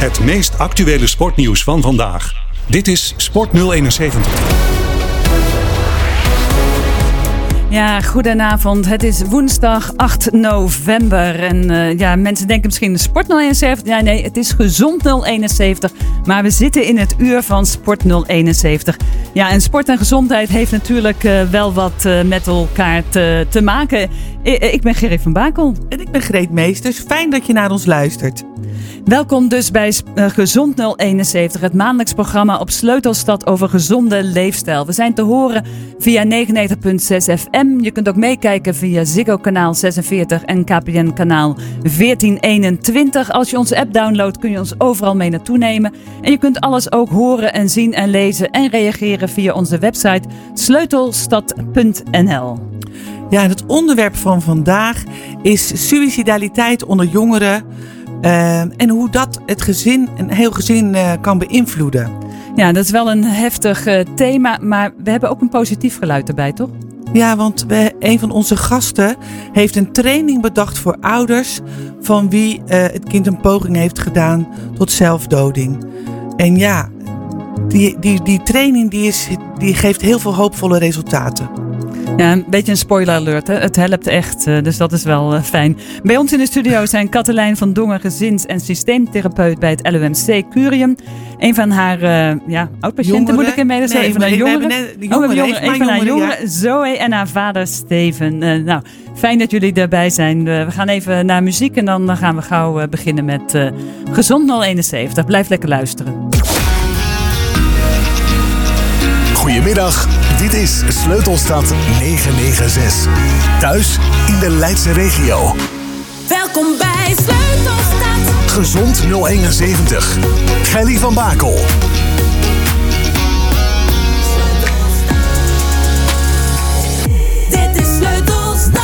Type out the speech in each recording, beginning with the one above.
Het meest actuele sportnieuws van vandaag. Dit is Sport 071. Ja, goedenavond. Het is woensdag 8 november. En uh, ja, mensen denken misschien Sport 071. Ja, nee, het is Gezond 071. Maar we zitten in het uur van Sport 071. Ja, en sport en gezondheid heeft natuurlijk uh, wel wat uh, met elkaar te, te maken. I ik ben Gerrit van Bakel. En ik ben Greet Meesters. Fijn dat je naar ons luistert. Welkom dus bij Gezond 071, het maandelijks programma op Sleutelstad over gezonde leefstijl. We zijn te horen via 99.6 FM. Je kunt ook meekijken via Ziggo kanaal 46 en KPN kanaal 1421. Als je onze app downloadt kun je ons overal mee naartoe nemen. En je kunt alles ook horen en zien en lezen en reageren via onze website sleutelstad.nl. Ja, het onderwerp van vandaag is suicidaliteit onder jongeren. Uh, en hoe dat het gezin, een heel gezin uh, kan beïnvloeden. Ja, dat is wel een heftig uh, thema, maar we hebben ook een positief geluid erbij, toch? Ja, want een van onze gasten heeft een training bedacht voor ouders van wie het kind een poging heeft gedaan tot zelfdoding. En ja, die, die, die training die is, die geeft heel veel hoopvolle resultaten. Ja, een beetje een spoiler alert. Hè? Het helpt echt, eh, dus dat is wel uh, fijn. Bij ons in de studio zijn Katelijn van Dongen, gezins- en systeemtherapeut bij het LUMC Curium. Een van haar uh, ja, oud-patiënten moet ik inmiddels nee, Een van haar jongeren. Net, jongeren, oh, jongeren. Een van haar jongeren, ja. Zoe en haar vader Steven. nou, fijn dat jullie erbij zijn. we gaan even naar muziek en dan gaan we gauw beginnen met Gezond 071. Blijf lekker luisteren. Goedemiddag, dit is Sleutelstad 996. Thuis in de Leidse regio. Welkom bij Sleutelstad. Gezond 071. Gelly van Bakel. Dit is Sleutelstad.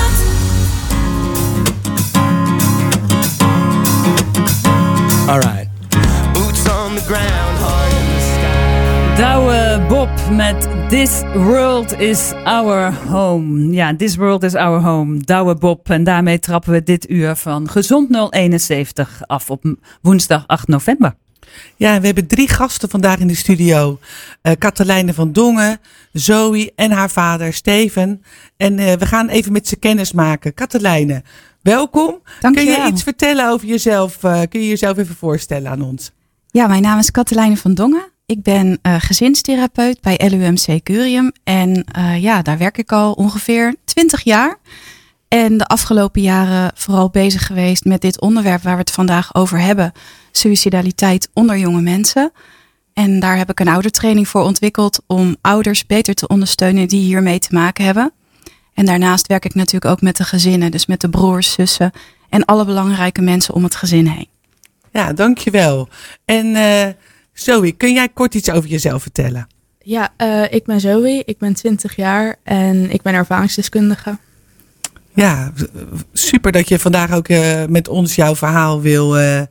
All right. Boots on the ground, heart in the sky. Douwe Bob met This World is Our Home. Ja, This World is Our Home. Douwe Bob. En daarmee trappen we dit uur van Gezond 071 af op woensdag 8 november. Ja, we hebben drie gasten vandaag in de studio. Uh, Katelijne van Dongen, Zoe en haar vader Steven. En uh, we gaan even met ze kennis maken. Katelijne, welkom. Dank Kun je, wel. iets vertellen over jezelf? Uh, kun je jezelf even voorstellen aan ons? Ja, mijn naam is Katelijne van Dongen. Ik ben uh, gezinstherapeut bij LUMC Curium. En uh, ja, daar werk ik al ongeveer 20 jaar. En de afgelopen jaren vooral bezig geweest met dit onderwerp waar we het vandaag over hebben. Suicidaliteit onder jonge mensen. En daar heb ik een oudertraining voor ontwikkeld om ouders beter te ondersteunen die hiermee te maken hebben. En daarnaast werk ik natuurlijk ook met de gezinnen, dus met de broers, zussen en alle belangrijke mensen om het gezin heen. Ja, dankjewel. En uh, Zoe, kun jij kort iets over jezelf vertellen? Ja, uh, ik ben Zoe, ik ben 20 jaar en ik ben ervaringsdeskundige. Ja, super dat je vandaag ook uh, met ons jouw verhaal wil, uh,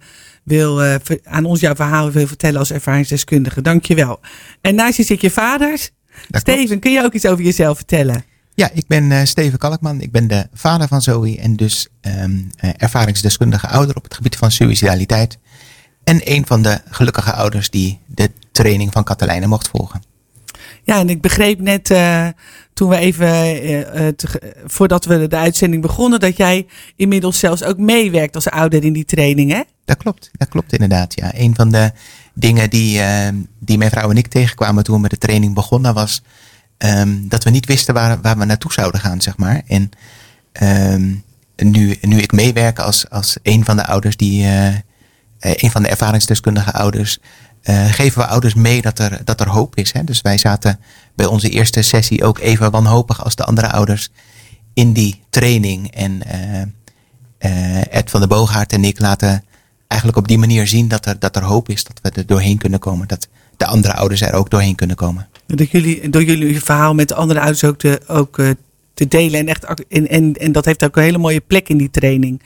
wil aan ons jouw verhaal wil vertellen als ervaringsdeskundige. Dankjewel. En naast je zit je vaders. Dat Steven, klopt. kun je ook iets over jezelf vertellen? Ja, ik ben uh, Steven Kalkman. Ik ben de vader van Zoe en dus um, uh, ervaringsdeskundige ouder op het gebied van suicidaliteit. En een van de gelukkige ouders die de training van Katelijne mocht volgen. Ja, en ik begreep net uh, toen we even, te, voordat we de uitzending begonnen, dat jij inmiddels zelfs ook meewerkt als ouder in die training, hè? Dat klopt, dat klopt inderdaad. Ja, een van de dingen die, die mijn vrouw en ik tegenkwamen toen we met de training begonnen was Um, dat we niet wisten waar, waar we naartoe zouden gaan, zeg maar. En um, nu, nu ik meewerk als, als een van de ouders die, een van de ervaringsdeskundige ouders, uh, geven we ouders mee dat er, dat er hoop is. Hè? Dus wij zaten bij onze eerste sessie ook even wanhopig als de andere ouders in die training. En uh, Ed van de Boogaard en ik laten eigenlijk op die manier zien dat er, dat er hoop is, dat we er doorheen kunnen komen. Dat de andere ouders er ook doorheen kunnen komen. Dat jullie door jullie verhaal met de andere ouders ook, de, ook te delen. En, echt, en, en, en dat heeft ook een hele mooie plek in die training.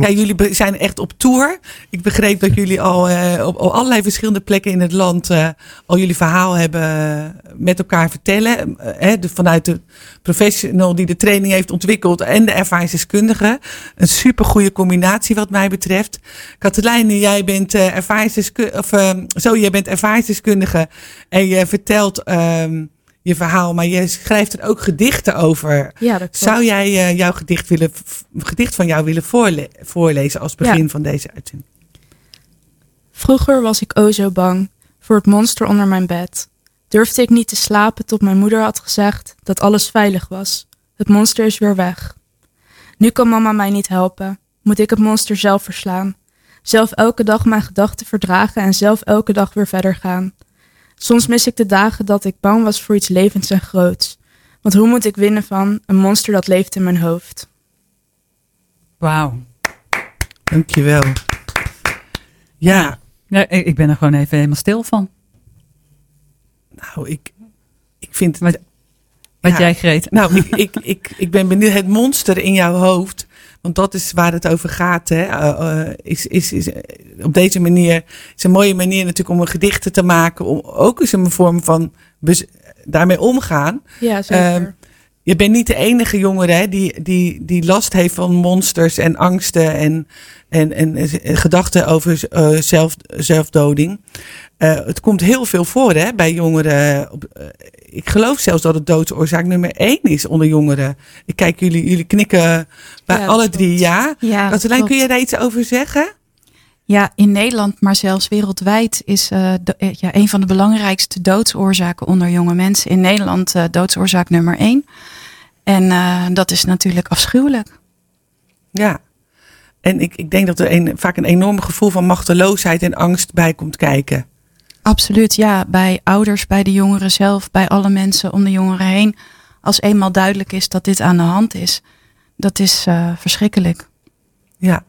Ja, jullie zijn echt op tour. Ik begreep dat jullie al eh, op, op allerlei verschillende plekken in het land eh, al jullie verhaal hebben eh, met elkaar vertellen. Hè, de, vanuit de professional die de training heeft ontwikkeld en de ervaringsdeskundige. Een super goede combinatie wat mij betreft. Katelijne, jij bent eh ervaringsdeskundige, of eh, zo, jij bent ervaringsdeskundige en je vertelt ehm, je verhaal, maar je schrijft er ook gedichten over. Ja, dat klopt. Zou jij eh, jouw gedicht, willen, gedicht van jou willen voorle- voorlezen als begin Ja. van deze uitzending? Vroeger was ik o zo bang voor het monster onder mijn bed. Durfde ik niet te slapen tot mijn moeder had gezegd dat alles veilig was. Het monster is weer weg. Nu kan mama mij niet helpen. Moet ik het monster zelf verslaan. Zelf elke dag mijn gedachten verdragen en zelf elke dag weer verder gaan. Soms mis ik de dagen dat ik bang was voor iets levends en groots. Want hoe moet ik winnen van een monster dat leeft in mijn hoofd? Wauw. Dankjewel. Ja, Ja, ik ben er gewoon even helemaal stil van. nou, ik, ik vind het... Wat, wat Ja. jij, Greet. Nou, ik, ik, ik, ik ben benieuwd, het monster in jouw hoofd, want dat is waar het over gaat, hè, eh, eh, is, is, is eh, op deze manier, is een mooie manier natuurlijk om een gedichten te maken, om, ook eens een vorm van daarmee omgaan. Ja, zeker. Ehm, Je bent niet de enige jongere hè, die, die, die last heeft van monsters en angsten en, en, en, eh, gedachten over zelf, zelfdoding. Eh, het komt heel veel voor hè, bij jongeren. Eh, ik geloof zelfs dat het doodsoorzaak nummer één is onder jongeren. Ik kijk jullie, jullie knikken bij Ja, alle drie klopt. ja. Ja, Katelijn, kun jij daar iets over zeggen? Ja, in Nederland, maar zelfs wereldwijd is eh, ja, een van de belangrijkste doodsoorzaken onder jonge mensen in Nederland doodsoorzaak nummer één. En dat is natuurlijk afschuwelijk. Ja. En ik, ik denk dat er een, vaak een enorm gevoel van machteloosheid en angst bij komt kijken. Absoluut, ja. Bij ouders, bij de jongeren zelf, bij alle mensen om de jongeren heen. Als eenmaal duidelijk is dat dit aan de hand is, dat is eh, verschrikkelijk. Ja,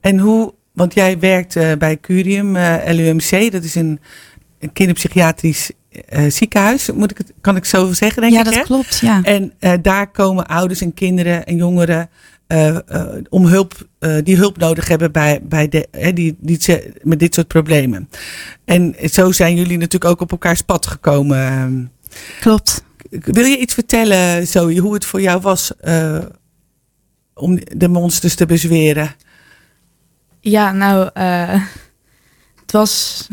en hoe, want jij werkt eh, bij Curium eh, LUMC, dat is een, een kinderpsychiatrisch ziekenhuis, moet ik het, kan ik zo zeggen, denk ja, ik. dat hè? klopt. Ja. En daar komen ouders en kinderen en jongeren om hulp, eh, die hulp nodig hebben bij, bij de, hè, die, die, ze- met dit soort problemen. En zo zijn jullie natuurlijk ook op elkaars pad gekomen. ehm. Klopt. Wil je iets vertellen, Zoe, hoe het voor jou was eh, om de monsters te bezweren? Ja, nou, eh, het was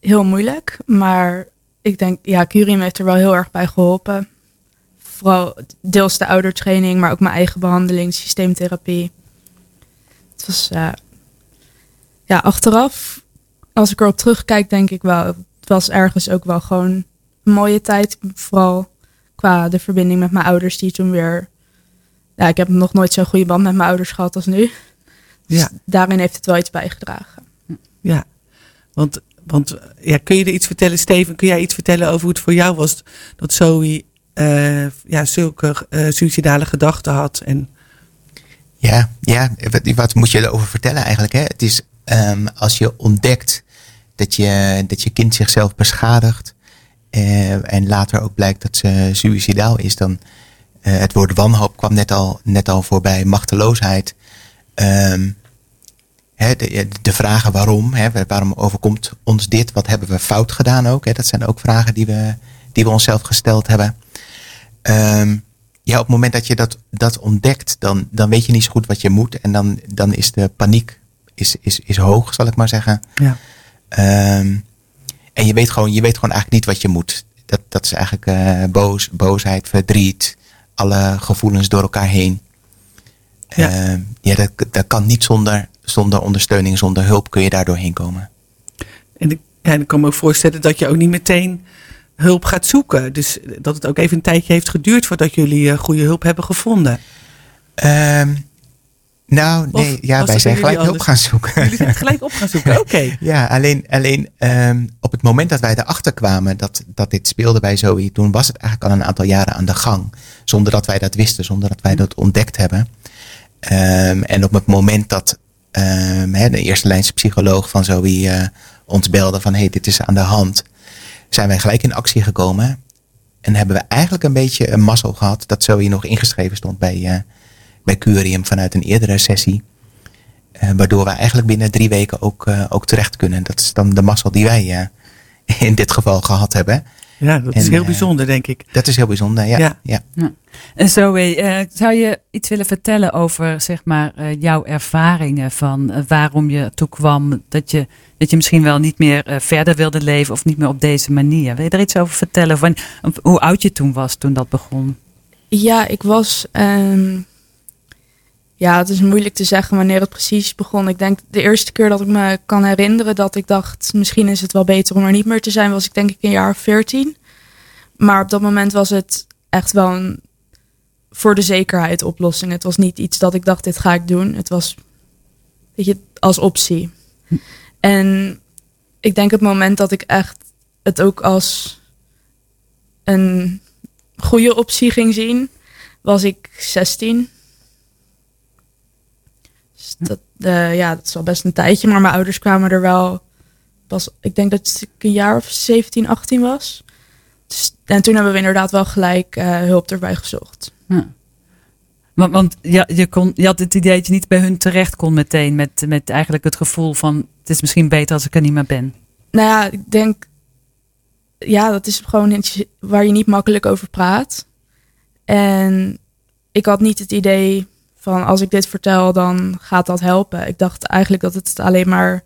heel moeilijk, maar ik denk, ja, Curium heeft er wel heel erg bij geholpen. Vooral deels de oudertraining, maar ook mijn eigen behandeling, systeemtherapie. Het was, eh, ja, achteraf, als ik erop terugkijk, denk ik wel, het was ergens ook wel gewoon een mooie tijd. Vooral qua de verbinding met mijn ouders, die toen weer, ja, ik heb nog nooit zo'n goede band met mijn ouders gehad als nu. Dus Ja. daarin heeft het wel iets bijgedragen. Ja, want, want ja, kun je er iets vertellen, Steven? Kun jij iets vertellen over hoe het voor jou was dat Zoe eh, ja, zulke eh suicidale gedachten had? En, Ja, ja wat, moet je erover vertellen eigenlijk? Hè? Het is ehm, als je ontdekt dat je, dat je kind zichzelf beschadigt eh, en later ook blijkt dat ze suicidaal is, dan het woord wanhoop kwam net al, net al voorbij, machteloosheid. Ehm, hè, de, de vragen waarom, hè, waarom overkomt ons dit, wat hebben we fout gedaan ook, hè, dat zijn ook vragen die we, die we onszelf gesteld hebben. Ehm, ja, op het moment dat je dat, dat ontdekt, dan, dan weet je niet zo goed wat je moet. En dan, dan is de paniek is, is, is hoog, zal ik maar zeggen. ja. Ehm, en je weet, gewoon, je weet gewoon eigenlijk niet wat je moet. Dat, dat is eigenlijk eh, boos, boosheid, verdriet, alle gevoelens door elkaar heen. Ja. Ehm, ja, dat, dat kan niet zonder, zonder ondersteuning, zonder hulp kun je daar doorheen komen. En, ik, ja, en ik kan me ook voorstellen dat je ook niet meteen hulp gaat zoeken. Dus dat het ook even een tijdje heeft geduurd voordat jullie eh, goede hulp hebben gevonden. Ehm, nou, Of nee, ja, wij zijn gelijk hulp gaan zoeken. Jullie zijn gelijk op gaan zoeken, oké. Ja, alleen, alleen ehm, op het moment dat wij erachter kwamen dat, dat dit speelde bij Zoe, toen was het eigenlijk al een aantal jaren aan de gang. Zonder dat wij dat wisten, zonder dat wij dat ontdekt hebben. Ehm, en op het moment dat de eerste lijnse psycholoog van Zoe eh, ons belde van hey, dit is aan de hand, zijn wij gelijk in actie gekomen. En hebben we eigenlijk een beetje een mazzel gehad dat Zoe nog ingeschreven stond bij, eh, bij Curium vanuit een eerdere sessie. Eh, waardoor we eigenlijk binnen drie weken ook, eh, ook terecht kunnen. Dat is dan de mazzel die wij in dit geval gehad hebben. Ja, dat is heel eh, bijzonder, denk ik. Dat is heel bijzonder, ja. Ja. ja. En Zoe, eh, zou je iets willen vertellen over zeg maar, eh, jouw ervaringen van waarom je toe kwam dat je, dat je misschien wel niet meer eh, verder wilde leven of niet meer op deze manier? Wil je er iets over vertellen? Van, hoe oud je toen was toen dat begon? Ja, ik was. ehm, ja, het is moeilijk te zeggen wanneer het precies begon. Ik denk de eerste keer dat ik me kan herinneren dat ik dacht, misschien is het wel beter om er niet meer te zijn, was ik denk ik een jaar of veertien. Maar op dat moment was het echt wel een voor de zekerheid oplossing. Het was niet iets dat ik dacht, dit ga ik doen. Het was, weet je, als optie. En ik denk het moment dat ik echt het ook als een goede optie ging zien, was ik 16. Dat, eh, ja, dat is al best een tijdje, maar mijn ouders kwamen er wel pas, ik denk dat ik een jaar of 17, 18 was. Dus, en toen hebben we inderdaad wel gelijk eh, hulp erbij gezocht. Want, want ja, je, kon, je had het idee dat je niet bij hun terecht kon meteen met, met eigenlijk het gevoel van het is misschien beter als ik er niet meer ben. Nou ja, ik denk, ja, dat is gewoon iets waar je niet makkelijk over praat. En ik had niet het idee van als ik dit vertel, dan gaat dat helpen. Ik dacht eigenlijk dat het alleen maar.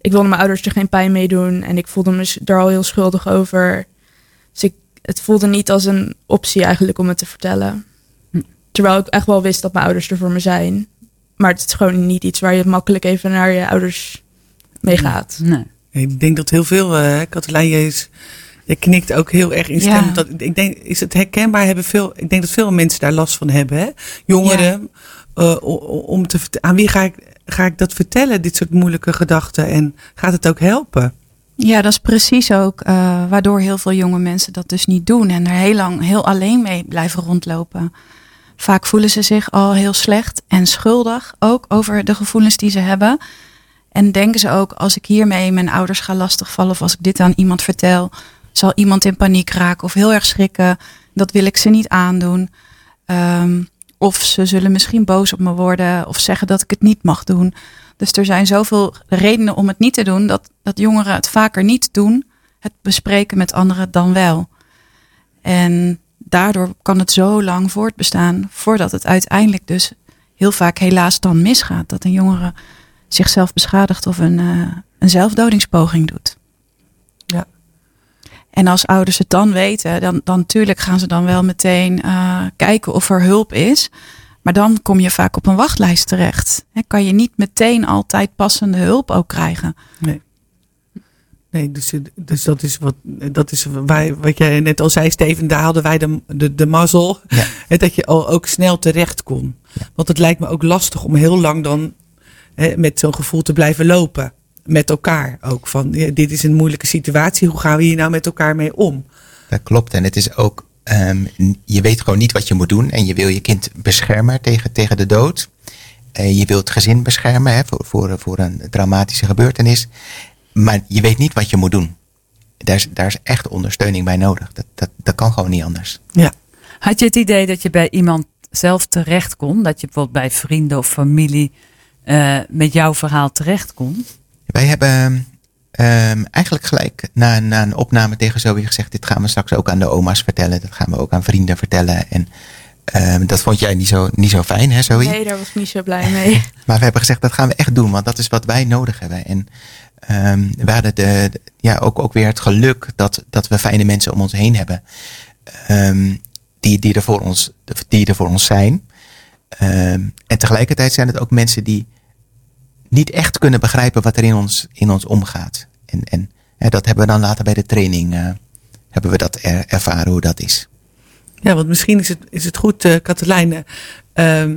Ik wilde mijn ouders er geen pijn mee doen en ik voelde me er al heel schuldig over. Dus ik, het voelde niet als een optie eigenlijk om het te vertellen. Terwijl ik echt wel wist dat mijn ouders er voor me zijn. Maar het is gewoon niet iets waar je makkelijk even naar je ouders mee gaat. Nee. Ik denk dat heel veel, eh Katelijn, je, knikt ook heel erg in stem. Ja. Dat, ik denk, is het herkenbaar? Hebben veel, ik denk dat veel mensen daar last van hebben. Hè? Jongeren, eh, om te, aan wie ga ik, ga ik dat vertellen, dit soort moeilijke gedachten? En gaat het ook helpen? Ja, dat is precies ook eh, waardoor heel veel jonge mensen dat dus niet doen en er heel lang heel alleen mee blijven rondlopen. Vaak voelen ze zich al heel slecht en schuldig ook over de gevoelens die ze hebben. En denken ze ook, als ik hiermee mijn ouders ga lastigvallen of als ik dit aan iemand vertel, zal iemand in paniek raken of heel erg schrikken. Dat wil ik ze niet aandoen. Ehm, of ze zullen misschien boos op me worden of zeggen dat ik het niet mag doen. Dus er zijn zoveel redenen om het niet te doen, dat, dat jongeren het vaker niet doen, het bespreken met anderen dan wel. En daardoor kan het zo lang voortbestaan, voordat het uiteindelijk dus heel vaak helaas dan misgaat. Dat een jongere zichzelf beschadigt of een, eh, een zelfdodingspoging doet. En als ouders het dan weten, dan, dan natuurlijk gaan ze dan wel meteen eh, kijken of er hulp is. Maar dan kom je vaak op een wachtlijst terecht. Hè, kan je niet meteen altijd passende hulp ook krijgen. Nee, dus, dus dat is wat, dat is waar, wat jij net al zei, Steven. Daar hadden wij de, de, de mazzel. Ja. Dat je al ook snel terecht kon. Want het lijkt me ook lastig om heel lang dan hè, met zo'n gevoel te blijven lopen. Met elkaar ook. Van ja, dit is een moeilijke situatie. Hoe gaan we hier nou met elkaar mee om? Dat klopt. En het is ook, ehm, je weet gewoon niet wat je moet doen. En je wil je kind beschermen tegen, tegen de dood. Eh, je wilt het gezin beschermen hè, voor, voor, voor een traumatische gebeurtenis. Maar je weet niet wat je moet doen. Daar is, daar is echt ondersteuning bij nodig. Dat, dat, dat kan gewoon niet anders. Ja. Had je het idee dat je bij iemand zelf terecht kon? Dat je bijvoorbeeld bij vrienden of familie eh, met jouw verhaal terecht kon? Wij hebben ehm, eigenlijk gelijk na, na een opname tegen Zoe gezegd... dit gaan we straks ook aan de oma's vertellen. Dat gaan we ook aan vrienden vertellen. En ehm, dat vond jij niet zo, niet zo fijn, hè Zoe? Nee, daar was ik niet zo blij mee. Maar we hebben gezegd, dat gaan we echt doen, want dat is wat wij nodig hebben. En ehm, we hadden de, de- ja, ook, ook weer het geluk dat, dat we fijne mensen om ons heen hebben. die, die, er voor ons, die er voor ons zijn. En tegelijkertijd zijn het ook mensen die niet echt kunnen begrijpen wat er in ons, in ons omgaat. En, en hè, dat hebben we dan later bij de training, eh, hebben we dat er- ervaren hoe dat is. Ja, want misschien is het, is het goed, eh Katelijne. ehm,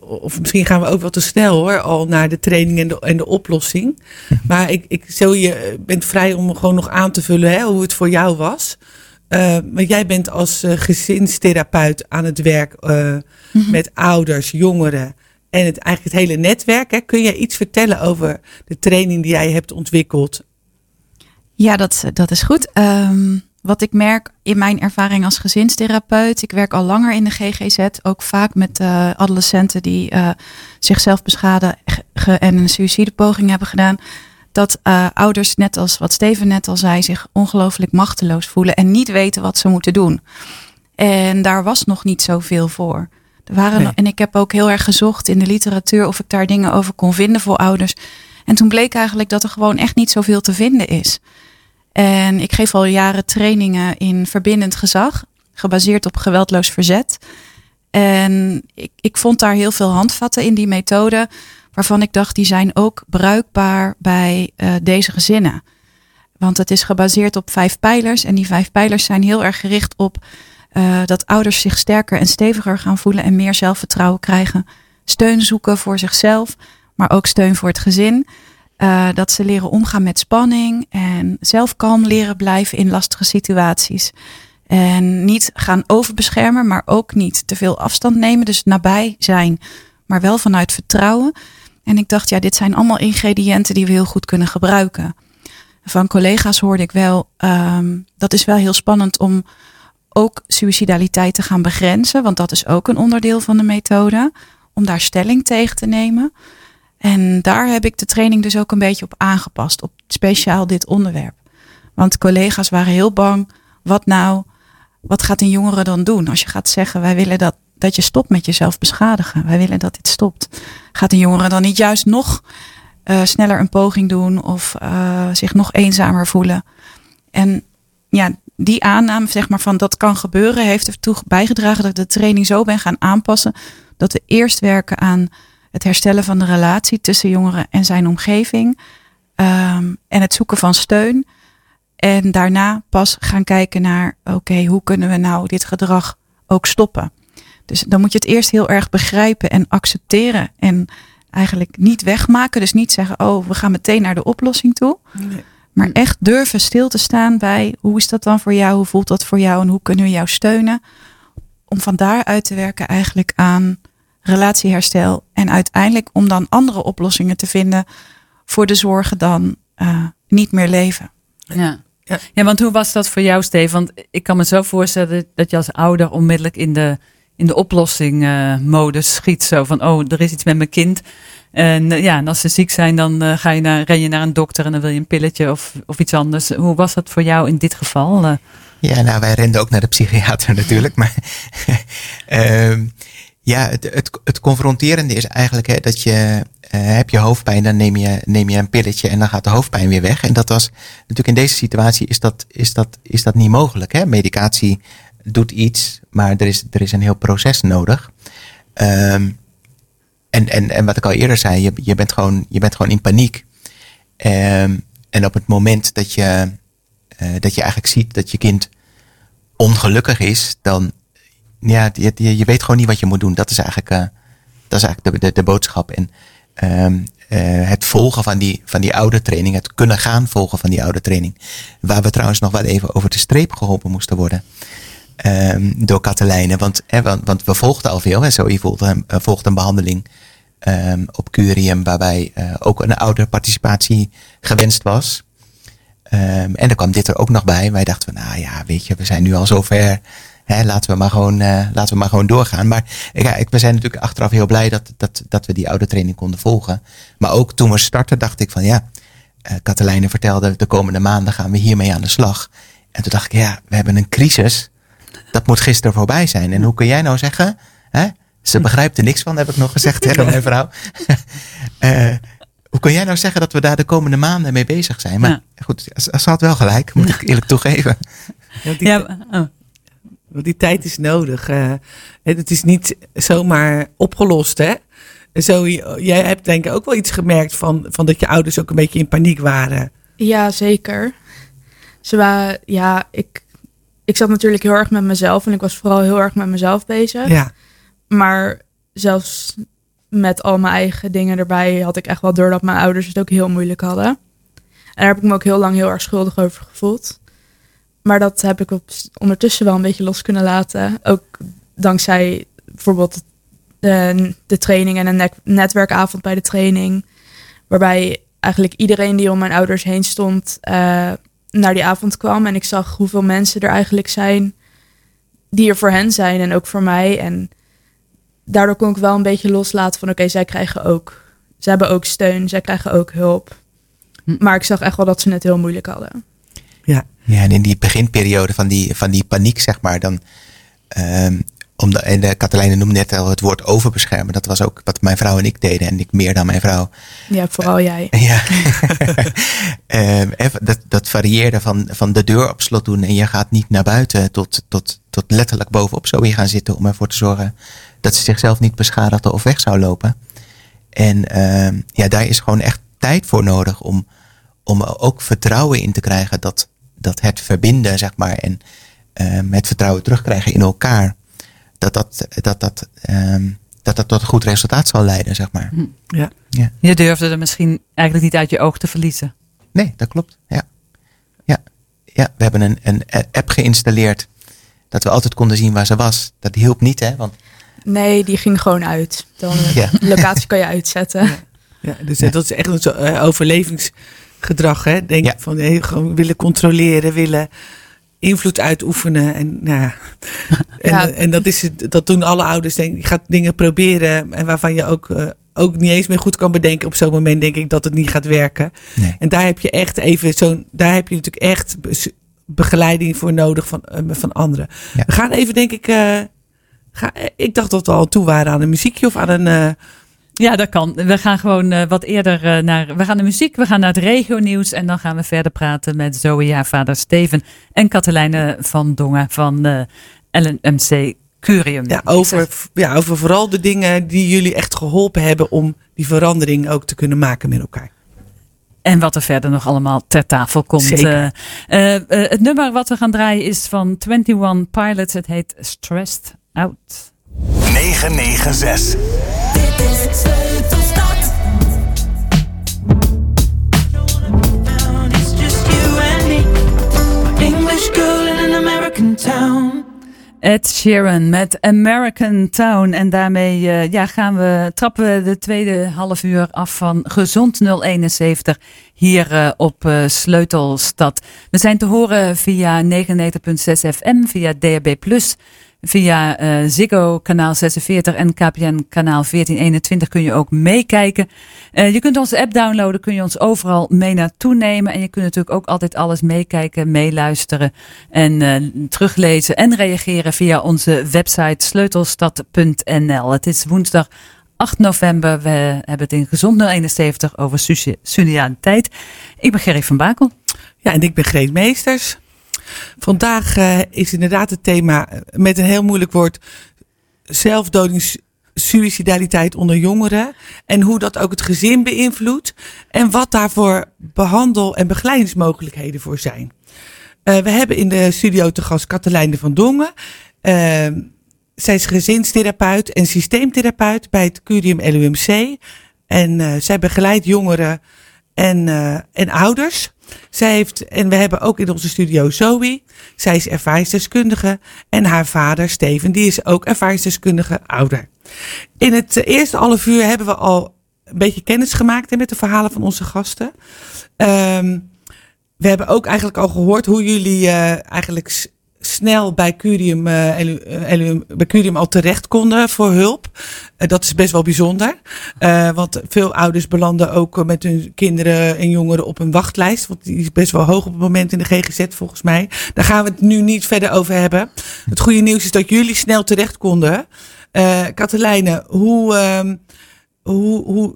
of misschien gaan we ook wel te snel hoor, al naar de training en de, en de oplossing. Maar ik, ik zo je bent vrij om gewoon nog aan te vullen hè, hoe het voor jou was. Eh, maar jij bent als eh, gezinstherapeut aan het werk eh, met ouders, jongeren en het, eigenlijk het hele netwerk. Hè. Kun jij iets vertellen over de training die jij hebt ontwikkeld? Ja, dat, dat is goed. Ehm, wat ik merk in mijn ervaring als gezinstherapeut. Ik werk al langer in de GGZ. Ook vaak met uh, adolescenten die uh, zichzelf beschaden en een suïcidepoging hebben gedaan. Dat uh, ouders, net als wat Steven net al zei, zich ongelooflijk machteloos voelen en niet weten wat ze moeten doen. En daar was nog niet zoveel voor. Er waren nee. en ik heb ook heel erg gezocht in de literatuur of ik daar dingen over kon vinden voor ouders. En toen bleek eigenlijk dat er gewoon echt niet zoveel te vinden is. En ik geef al jaren trainingen in verbindend gezag, gebaseerd op geweldloos verzet. En ik, ik vond daar heel veel handvatten in die methode, waarvan ik dacht die zijn ook bruikbaar bij uh, deze gezinnen. Want het is gebaseerd op vijf pijlers en die vijf pijlers zijn heel erg gericht op uh, dat ouders zich sterker en steviger gaan voelen en meer zelfvertrouwen krijgen. Steun zoeken voor zichzelf, maar ook steun voor het gezin. Uh, dat ze leren omgaan met spanning en zelf kalm leren blijven in lastige situaties. En niet gaan overbeschermen, maar ook niet te veel afstand nemen. Dus nabij zijn, maar wel vanuit vertrouwen. En ik dacht, ja, dit zijn allemaal ingrediënten die we heel goed kunnen gebruiken. Van collega's hoorde ik wel, um, dat is wel heel spannend om ook suicidaliteit te gaan begrenzen. Want dat is ook een onderdeel van de methode. Om daar stelling tegen te nemen. En daar heb ik de training dus ook een beetje op aangepast. Op speciaal dit onderwerp. Want collega's waren heel bang. Wat nou? Wat gaat een jongere dan doen? Als je gaat zeggen, wij willen dat, dat je stopt met jezelf beschadigen. Wij willen dat dit stopt. Gaat een jongere dan niet juist nog uh, sneller een poging doen? Of uh, zich nog eenzamer voelen? En ja, die aanname zeg maar, van dat kan gebeuren, heeft ertoe bijgedragen dat ik de training zo ben gaan aanpassen. Dat we eerst werken aan het herstellen van de relatie tussen jongeren en zijn omgeving. Um, en het zoeken van steun. En daarna pas gaan kijken naar, oké, hoe kunnen we nou dit gedrag ook stoppen? Dus dan moet je het eerst heel erg begrijpen en accepteren. En eigenlijk niet wegmaken. Dus niet zeggen, oh, we gaan meteen naar de oplossing toe. Nee. Maar echt durven stil te staan bij hoe is dat dan voor jou? Hoe voelt dat voor jou? En hoe kunnen we jou steunen? Om van daaruit te werken eigenlijk aan relatieherstel. En uiteindelijk om dan andere oplossingen te vinden voor de zorgen dan uh, niet meer leven. Ja. Ja. ja, want hoe was dat voor jou, Steven? Want ik kan me zo voorstellen dat je als ouder onmiddellijk in de, in de oplossing uh, modus schiet. Zo van, oh, er is iets met mijn kind. En uh, ja, en als ze ziek zijn, dan uh, ga je naar, ren je naar een dokter en dan wil je een pilletje of, of iets anders. Hoe was dat voor jou in dit geval? Uh, ja, nou, wij renden ook naar de psychiater natuurlijk. Maar ehm, ja, het, het, confronterende is eigenlijk hè, dat je heb je hoofdpijn, dan neem je, neem je een pilletje en dan gaat de hoofdpijn weer weg. En dat was natuurlijk in deze situatie is dat, is dat, is dat niet mogelijk. Hè? Medicatie doet iets, maar er is, er is een heel proces nodig. Um, en, en, en wat ik al eerder zei, je, je, bent, gewoon, je bent gewoon in paniek. Um, en op het moment dat je, uh, dat je eigenlijk ziet dat je kind ongelukkig is, dan ja, je, je weet gewoon niet wat je moet doen. Dat is eigenlijk, uh, dat is eigenlijk de, de, de boodschap. En um, uh, het volgen van die, van die oude training, het kunnen gaan volgen van die oude training. Waar we trouwens nog wel even over de streep geholpen moesten worden. Um, door Katelijne. Want, want, we volgden al veel. Zo, volgde, uh, volgde een behandeling um, op Curium, waarbij uh, ook een ouderparticipatie gewenst was. Um, en dan kwam dit er ook nog bij. Wij dachten nou ja, weet je, we zijn nu al zover. Hè, laten, we maar gewoon, uh, laten we maar gewoon doorgaan. Maar ja, ik, we zijn natuurlijk achteraf heel blij dat, dat, dat we die oude training konden volgen. Maar ook toen we startten, dacht ik van ja, uh, vertelde, de komende maanden gaan we hiermee aan de slag. En toen dacht ik, ja, we hebben een crisis. Dat moet gisteren voorbij zijn. En hoe kun jij nou zeggen, hè, ze begrijpt er niks van, heb ik nog gezegd tegen mijn vrouw. uh, hoe kun jij nou zeggen dat we daar de komende maanden mee bezig zijn? Maar ja. goed, ze had wel gelijk, moet ik eerlijk toegeven. Ja, die, ja, oh. die tijd is nodig. Uh, het is niet zomaar opgelost, hè? Zo, jij hebt denk ik ook wel iets gemerkt van, van dat je ouders ook een beetje in paniek waren. Ja, zeker. Ze waren, ja, ik, ik zat natuurlijk heel erg met mezelf en ik was vooral heel erg met mezelf bezig. Ja. Maar zelfs met al mijn eigen dingen erbij had ik echt wel door dat mijn ouders het ook heel moeilijk hadden. En daar heb ik me ook heel lang heel erg schuldig over gevoeld. Maar dat heb ik op, ondertussen wel een beetje los kunnen laten. Ook dankzij bijvoorbeeld de, de training en een net, netwerkavond bij de training. Waarbij eigenlijk iedereen die om mijn ouders heen stond, uh, naar die avond kwam en ik zag hoeveel mensen er eigenlijk zijn die er voor hen zijn en ook voor mij. En daardoor kon ik wel een beetje loslaten van oké, zij krijgen ook, ze hebben ook steun, zij krijgen ook hulp. Hm. Maar ik zag echt wel dat ze het heel moeilijk hadden. Ja. Ja, en in die beginperiode van die, van die paniek, zeg maar, dan. ehm om de, en de Katelijne noemde net al het woord overbeschermen. Dat was ook wat mijn vrouw en ik deden. En ik meer dan mijn vrouw. Ja, vooral jij. Ja. Ehm, even dat, dat varieerde van, van de deur op slot doen. En je gaat niet naar buiten tot, tot, tot letterlijk bovenop zo gaan zitten. Om ervoor te zorgen dat ze zichzelf niet beschadigde of weg zou lopen. En ehm, ja, daar is gewoon echt tijd voor nodig om, om ook vertrouwen in te krijgen dat, dat het verbinden, zeg maar, en ehm, het vertrouwen terugkrijgen in elkaar, dat dat, dat, dat, ehm, dat dat tot een goed resultaat zal leiden, zeg maar. Ja. Ja. Je durfde er misschien eigenlijk niet uit je oog te verliezen. Nee, dat klopt. Ja. Ja. ja, we hebben een, een app geïnstalleerd dat we altijd konden zien waar ze was. Dat hielp niet, hè? Want Nee, die ging gewoon uit. Dan, Ja. De locatie kan je uitzetten. Ja, dus dat is echt een zo, eh, overlevingsgedrag. Hè? Denk van eh, gewoon willen controleren, willen invloed uitoefenen. En, nou, ja. en, Ja. en dat, is het, dat doen alle ouders. Denk, ik. je gaat dingen proberen en waarvan je ook, eh, ook niet eens meer goed kan bedenken. Op zo'n moment denk ik dat het niet gaat werken. Nee. En daar heb je echt even zo'n, daar heb je natuurlijk echt be- begeleiding voor nodig van, eh, van anderen. Ja. We gaan even, denk ik. eh, ga, ik dacht dat we al toe waren aan een muziekje of aan een. Ja, dat kan. We gaan gewoon eh, wat eerder eh, naar. We gaan de muziek, we gaan naar het regionieuws. En dan gaan we verder praten met Zoe, haar vader Steven. En Katelijne van Dongen van eh LNMC Curium. Ja, over, ja, over vooral de dingen die jullie echt geholpen hebben om die verandering ook te kunnen maken met elkaar. En wat er verder nog allemaal ter tafel komt. Zeker. Eh, het nummer wat we gaan draaien is van 21 Pilots. Het heet Stressed Out. 996. Ed Sheeran met American Town. En daarmee eh, ja, gaan we, trappen we de tweede half uur af van Gezond 071 hier eh, op eh, Sleutelstad. We zijn te horen via 99.6 FM, via DAB+, via eh, Ziggo kanaal 46 en KPN kanaal 1421 kun je ook meekijken. Eh, je kunt onze app downloaden, kun je ons overal mee naartoe nemen. En je kunt natuurlijk ook altijd alles meekijken, meeluisteren en eh, teruglezen en reageren via onze website sleutelstad.nl. Het is woensdag 8 november. We hebben het in Gezond 071 over suci- suicidaliteit. Ik ben Gerry van Bakel. Ja, en ik ben Greet Meesters. Vandaag eh, is inderdaad het thema eh, met een heel moeilijk woord zelfdoding, suicidaliteit onder jongeren. En hoe dat ook het gezin beïnvloedt. En wat daarvoor behandel- en begeleidingsmogelijkheden voor zijn. Eh, we hebben in de studio te gast Katelijne van Dongen. Eh, zij is gezinstherapeut en systeemtherapeut bij het Curium LUMC. En zij begeleidt jongeren en, en ouders. Zij heeft, en we hebben ook in onze studio Zoe. Zij is ervaringsdeskundige. En haar vader Steven, die is ook ervaringsdeskundige ouder. In het eerste half uur hebben we al een beetje kennis gemaakt met de verhalen van onze gasten. Ehm, we hebben ook eigenlijk al gehoord hoe jullie eh, eigenlijk snel bij Curium, LUM bij Curium al terecht konden voor hulp. Eh, dat is best wel bijzonder. Eh, want veel ouders belanden ook met hun kinderen en jongeren op een wachtlijst. Want die is best wel hoog op het moment in de GGZ volgens mij. Daar gaan we het nu niet verder over hebben. Het goede nieuws is dat jullie snel terecht konden. Katelijne, hoe, ehm, hoe, hoe,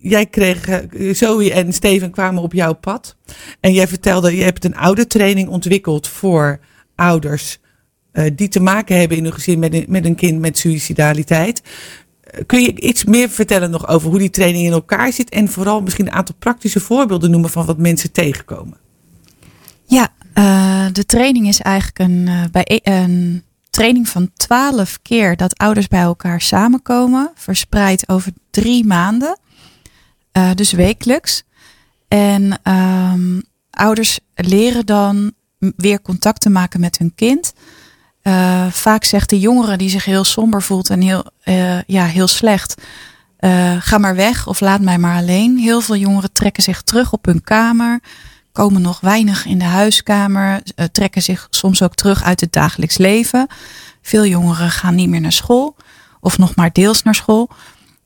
jij kreeg, Zoe en Steven kwamen op jouw pad. En jij vertelde, je hebt een oudertraining ontwikkeld voor ouders eh, die te maken hebben in hun gezin met een, met een kind met suicidaliteit. Eh, Kun je iets meer vertellen nog over hoe die training in elkaar zit? En vooral misschien een aantal praktische voorbeelden noemen van wat mensen tegenkomen. Ja, eh, de training is eigenlijk een, bij, een training van twaalf keer dat ouders bij elkaar samenkomen, verspreid over drie maanden, dus wekelijks. En ehm, ouders leren dan weer contact te maken met hun kind. Eh, vaak zegt de jongere die zich heel somber voelt en heel, eh, ja, heel slecht. eh, ga maar weg of laat mij maar alleen. Heel veel jongeren trekken zich terug op hun kamer komen nog weinig in de huiskamer, trekken zich soms ook terug uit het dagelijks leven. Veel jongeren gaan niet meer naar school of nog maar deels naar school.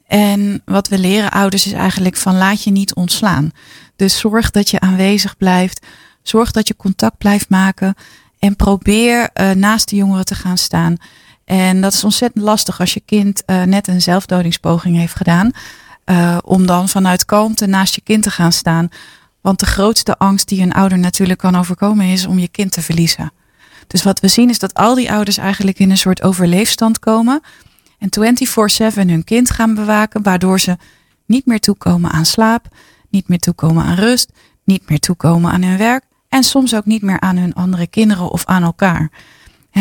En wat we leren ouders is eigenlijk van laat je niet ontslaan. Dus zorg dat je aanwezig blijft. Zorg dat je contact blijft maken. En probeer uh, naast de jongeren te gaan staan. En dat is ontzettend lastig als je kind uh, net een zelfdodingspoging heeft gedaan. Uh, om dan vanuit kalmte naast je kind te gaan staan. Want de grootste angst die een ouder natuurlijk kan overkomen is om je kind te verliezen. Dus wat we zien is dat al die ouders eigenlijk in een soort overleefstand komen. En 24/7 hun kind gaan bewaken, waardoor ze niet meer toekomen aan slaap, niet meer toekomen aan rust, niet meer toekomen aan hun werk en soms ook niet meer aan hun andere kinderen of aan elkaar.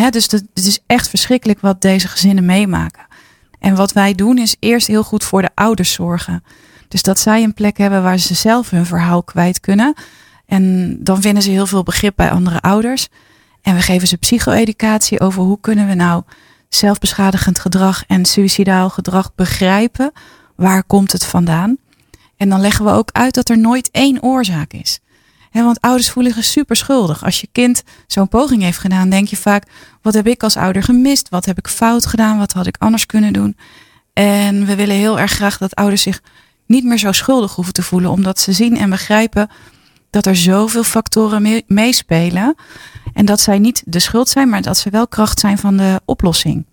Dus het is echt verschrikkelijk wat deze gezinnen meemaken. En wat wij doen is eerst heel goed voor de ouders zorgen. Dus dat zij een plek hebben waar ze zelf hun verhaal kwijt kunnen. En dan vinden ze heel veel begrip bij andere ouders. En we geven ze psycho-educatie over hoe kunnen we nou zelfbeschadigend gedrag en suicidaal gedrag begrijpen. Waar komt het vandaan? En dan leggen we ook uit dat er nooit één oorzaak is. Want ouders voelen zich super schuldig. Als je kind zo'n poging heeft gedaan, denk je vaak: wat heb ik als ouder gemist? Wat heb ik fout gedaan? Wat had ik anders kunnen doen? En we willen heel erg graag dat ouders zich niet meer zo schuldig hoeven te voelen, omdat ze zien en begrijpen dat er zoveel factoren meespelen. En dat zij niet de schuld zijn, maar dat ze wel kracht zijn van de oplossing.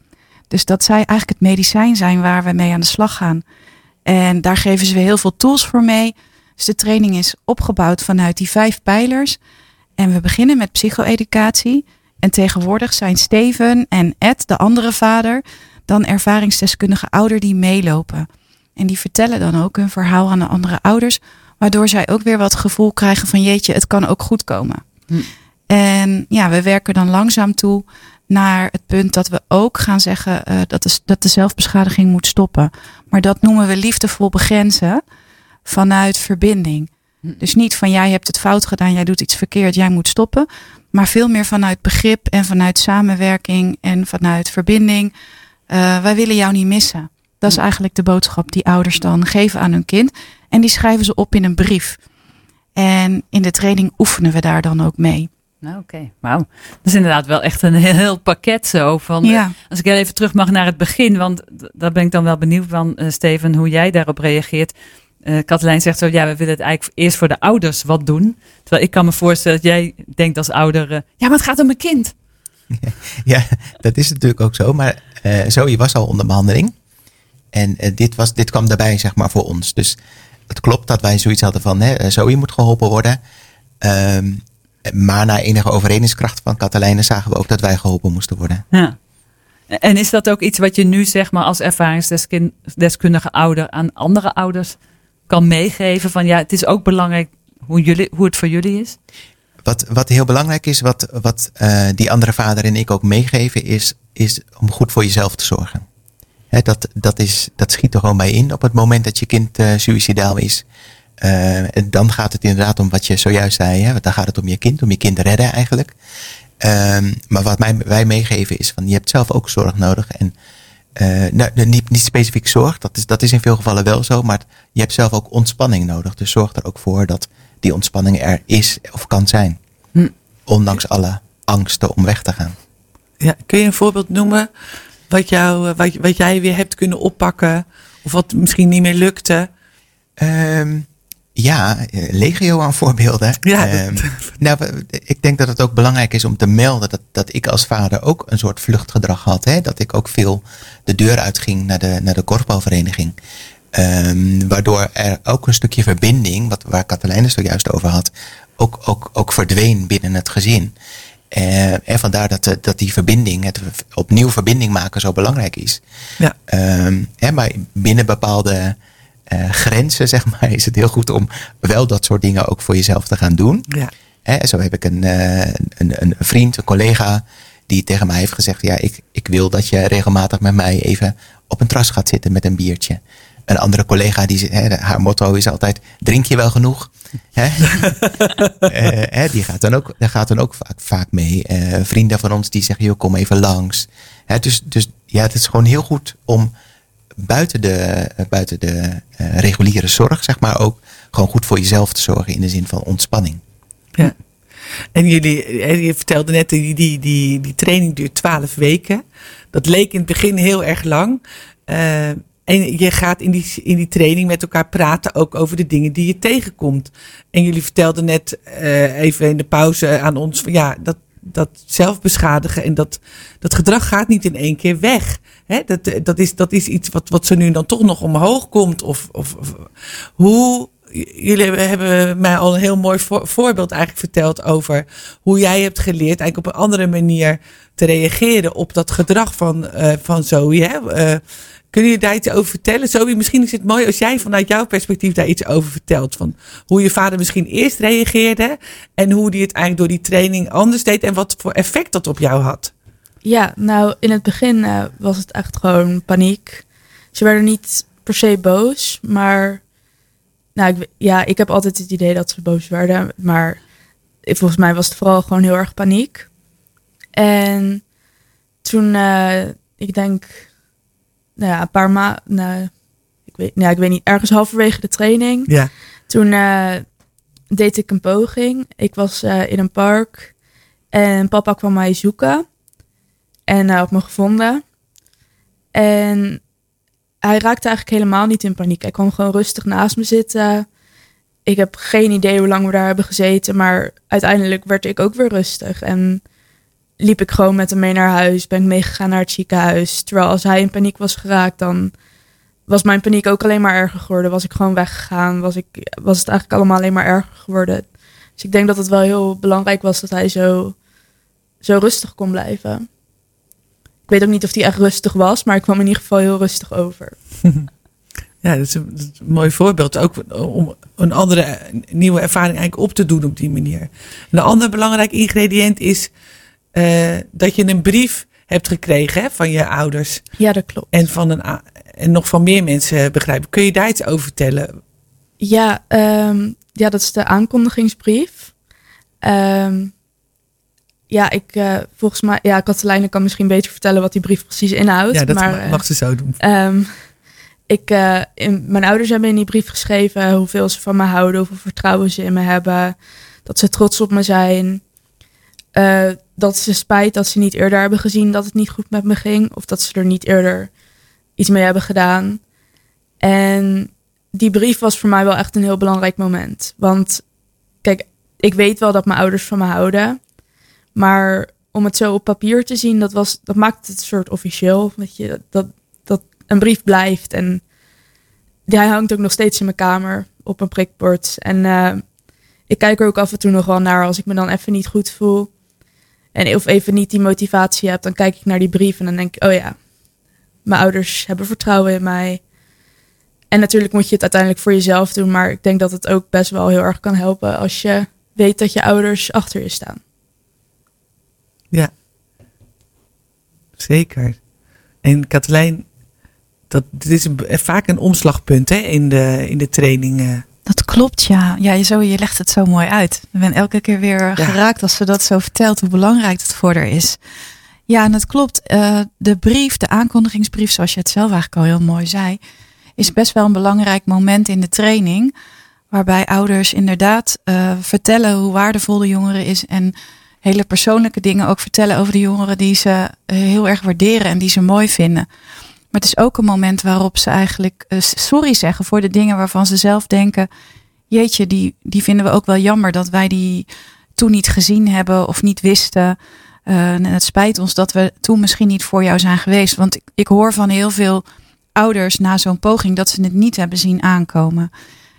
Dus dat zij eigenlijk het medicijn zijn waar we mee aan de slag gaan. En daar geven ze heel veel tools voor mee. Dus de training is opgebouwd vanuit die vijf pijlers. En we beginnen met psycho-educatie. En tegenwoordig zijn Steven en Ed, de andere vader, dan ervaringsdeskundige ouder die meelopen. En die vertellen dan ook hun verhaal aan de andere ouders, waardoor zij ook weer wat gevoel krijgen van jeetje, het kan ook goed komen. Hm. En ja, we werken dan langzaam toe naar het punt dat we ook gaan zeggen uh, dat, de, dat de zelfbeschadiging moet stoppen. Maar dat noemen we liefdevol begrenzen vanuit verbinding. Dus niet van jij hebt het fout gedaan, jij doet iets verkeerd, jij moet stoppen. Maar veel meer vanuit begrip en vanuit samenwerking en vanuit verbinding. Uh, wij willen jou niet missen. Dat is hm. eigenlijk de boodschap die ouders dan geven aan hun kind. En die schrijven ze op in een brief. En in de training oefenen we daar dan ook mee. Nou, oké. Okay. Wauw. Dat is inderdaad wel echt een heel, pakket zo. Van, ja. Als ik heel even terug mag naar het begin, want daar ben ik dan wel benieuwd van, uh, Steven, hoe jij daarop reageert. Uh, Katelijn zegt zo, ja, we willen het eigenlijk eerst voor de ouders wat doen. Terwijl ik kan me voorstellen dat jij denkt als ouder, uh, ja, maar het gaat om mijn kind. Ja, dat is natuurlijk ook zo. Maar uh, Zoe was al onder behandeling. En dit, was, dit kwam daarbij, zeg maar, voor ons. Dus het klopt dat wij zoiets hadden van, hè, Zoe moet geholpen worden. Um, maar na enige overredingskracht van Katelijne zagen we ook dat wij geholpen moesten worden. Ja. En is dat ook iets wat je nu zeg maar als ervaringsdeskundige ouder aan andere ouders kan meegeven? Van ja, het is ook belangrijk hoe, jullie, hoe het voor jullie is? Wat, wat heel belangrijk is, wat, wat uh, die andere vader en ik ook meegeven, is, is om goed voor jezelf te zorgen. Dat, dat, is, dat schiet er gewoon bij in op het moment dat je kind uh, suicidaal is. Uh, dan gaat het inderdaad om wat je zojuist zei. Hè? Dan gaat het om je kind, om je kind te redden eigenlijk. Um, maar wat mij, wij meegeven is van je hebt zelf ook zorg nodig. En uh, nou, niet, niet specifiek zorg, dat is, dat is in veel gevallen wel zo. Maar je hebt zelf ook ontspanning nodig. Dus zorg er ook voor dat die ontspanning er is of kan zijn. Hm. Ondanks alle angsten om weg te gaan. Ja, kun je een voorbeeld noemen wat, jou, wat, wat jij weer hebt kunnen oppakken? Of wat misschien niet meer lukte? Um, ja, eh, legio aan voorbeelden. Ja, um, nou, ik denk dat het ook belangrijk is om te melden dat, dat ik als vader ook een soort vluchtgedrag had. Hè? Dat ik ook veel de deur uitging naar de, naar de korfbalvereniging. Um, waardoor er ook een stukje verbinding, wat, waar Katelijne het zojuist over had, ook, ook, ook verdween binnen het gezin. Uh, en vandaar dat, dat die verbinding, het opnieuw verbinding maken, zo belangrijk is. Ja. Um, hè, maar binnen bepaalde uh, grenzen, zeg maar, is het heel goed om wel dat soort dingen ook voor jezelf te gaan doen. Ja. Hè, zo heb ik een, uh, een, een vriend, een collega, die tegen mij heeft gezegd: Ja, ik, ik wil dat je regelmatig met mij even op een tras gaat zitten met een biertje. Een andere collega, die, hè, haar motto is altijd: drink je wel genoeg? Hè? uh, die gaat dan ook, daar gaat dan ook vaak, vaak mee. Vrienden van ons die zeggen: joh, kom even langs. Hè, dus, dus ja, het is gewoon heel goed om buiten de, eh, buiten de uh, reguliere zorg, zeg maar, ook gewoon goed voor jezelf te zorgen in de zin van ontspanning. Ja. En jullie, eh, je vertelde net, die, die, die, die training duurt twaalf weken. Dat leek in het begin heel erg lang. Eh, en je gaat in die, in die training met elkaar praten ook over de dingen die je tegenkomt. En jullie vertelden net eh, even in de pauze aan ons ja, dat, dat zelfbeschadigen en dat, dat gedrag gaat niet in één keer weg. Hè, dat, dat, is, dat is iets wat, wat zo nu dan toch nog omhoog komt. Of, of, hoe. Jullie hebben- mij al een heel mooi voor- voorbeeld eigenlijk verteld over hoe jij hebt geleerd eigenlijk op een andere manier te reageren op dat gedrag van, eh, van Zoe. Hè? Eh, kun je daar iets over vertellen? Zoe, misschien is het mooi als jij vanuit jouw perspectief daar iets over vertelt. Van hoe je vader misschien eerst reageerde en hoe die het eigenlijk door die training anders deed en wat voor effect dat op jou had. Ja, nou in het begin eh, was het echt gewoon paniek. Ze werden niet per se boos, maar nou, ik, ja, ik heb altijd het idee dat ze boos werden, maar volgens mij was het vooral gewoon heel erg paniek. En toen, eh, ik denk, nou ja, een paar maanden, nou, ik weet, nou, ik weet niet, ergens halverwege de training, Ja. toen eh, deed ik een poging. Ik was eh, in een park en papa kwam mij zoeken. En hij had me gevonden. En hij raakte eigenlijk helemaal niet in paniek. Hij kwam gewoon rustig naast me zitten. Ik heb geen idee hoe lang we daar hebben gezeten. Maar uiteindelijk werd ik ook weer rustig. En liep ik gewoon met hem mee naar huis. Ben ik meegegaan naar het ziekenhuis. Terwijl als hij in paniek was geraakt, dan was mijn paniek ook alleen maar erger geworden. Was ik gewoon weggegaan. Was, ik, was het eigenlijk allemaal alleen maar erger geworden. Dus ik denk dat het wel heel belangrijk was dat hij zo, zo rustig kon blijven. Ik weet ook niet of hij echt rustig was, maar ik kwam in ieder geval heel rustig over. Ja, dat is, een, dat is een mooi voorbeeld. Ook om een andere nieuwe ervaring eigenlijk op te doen op die manier. Een ander belangrijk ingrediënt is eh, dat je een brief hebt gekregen hè, van je ouders. Ja, dat klopt. En, van een, en nog van meer mensen begrijpen. Kun je daar iets over vertellen? Ja, ehm, ja dat is de aankondigingsbrief. Ehm, ja, ik, eh, volgens mij, ja, Katelijne kan misschien beter vertellen wat die brief precies inhoudt. ja, dat maar, mag, eh, ze zo doen. Ehm, ik, eh, in, mijn ouders hebben in die brief geschreven hoeveel ze van me houden, hoeveel vertrouwen ze in me hebben, dat ze trots op me zijn, eh, dat ze spijt dat ze niet eerder hebben gezien dat het niet goed met me ging, of dat ze er niet eerder iets mee hebben gedaan. En die brief was voor mij wel echt een heel belangrijk moment. Want kijk, ik weet wel dat mijn ouders van me houden, maar om het zo op papier te zien, dat, was, dat maakt het een soort officieel. Weet je, dat, dat een brief blijft. En die, hij hangt ook nog steeds in mijn kamer op een prikbord. En eh, ik kijk er ook af en toe nog wel naar als ik me dan even niet goed voel. En of even niet die motivatie heb, dan kijk ik naar die brief en dan denk ik, oh ja, mijn ouders hebben vertrouwen in mij. En natuurlijk moet je het uiteindelijk voor jezelf doen, maar ik denk dat het ook best wel heel erg kan helpen als je weet dat je ouders achter je staan. Ja, zeker. En Katelijn, dat, dit is vaak een omslagpunt hè, in, de, in de training. Dat klopt, ja. Ja, je, zo, je legt het zo mooi uit. Ik ben elke keer weer geraakt als ze dat zo vertelt, hoe belangrijk het voor haar is. Ja, en het klopt. eh, de brief, de aankondigingsbrief, zoals je het zelf eigenlijk al heel mooi zei, is best wel een belangrijk moment in de training. Waarbij ouders inderdaad eh, vertellen hoe waardevol de jongere is. En hele persoonlijke dingen ook vertellen over de jongeren die ze eh, heel erg waarderen en die ze mooi vinden. Maar het is ook een moment waarop ze eigenlijk eh, sorry zeggen voor de dingen waarvan ze zelf denken. Jeetje, die, die vinden we ook wel jammer dat wij die toen niet gezien hebben of niet wisten. Eh, en het spijt ons dat we toen misschien niet voor jou zijn geweest. Want ik, ik hoor van heel veel ouders na zo'n poging dat ze het niet hebben zien aankomen.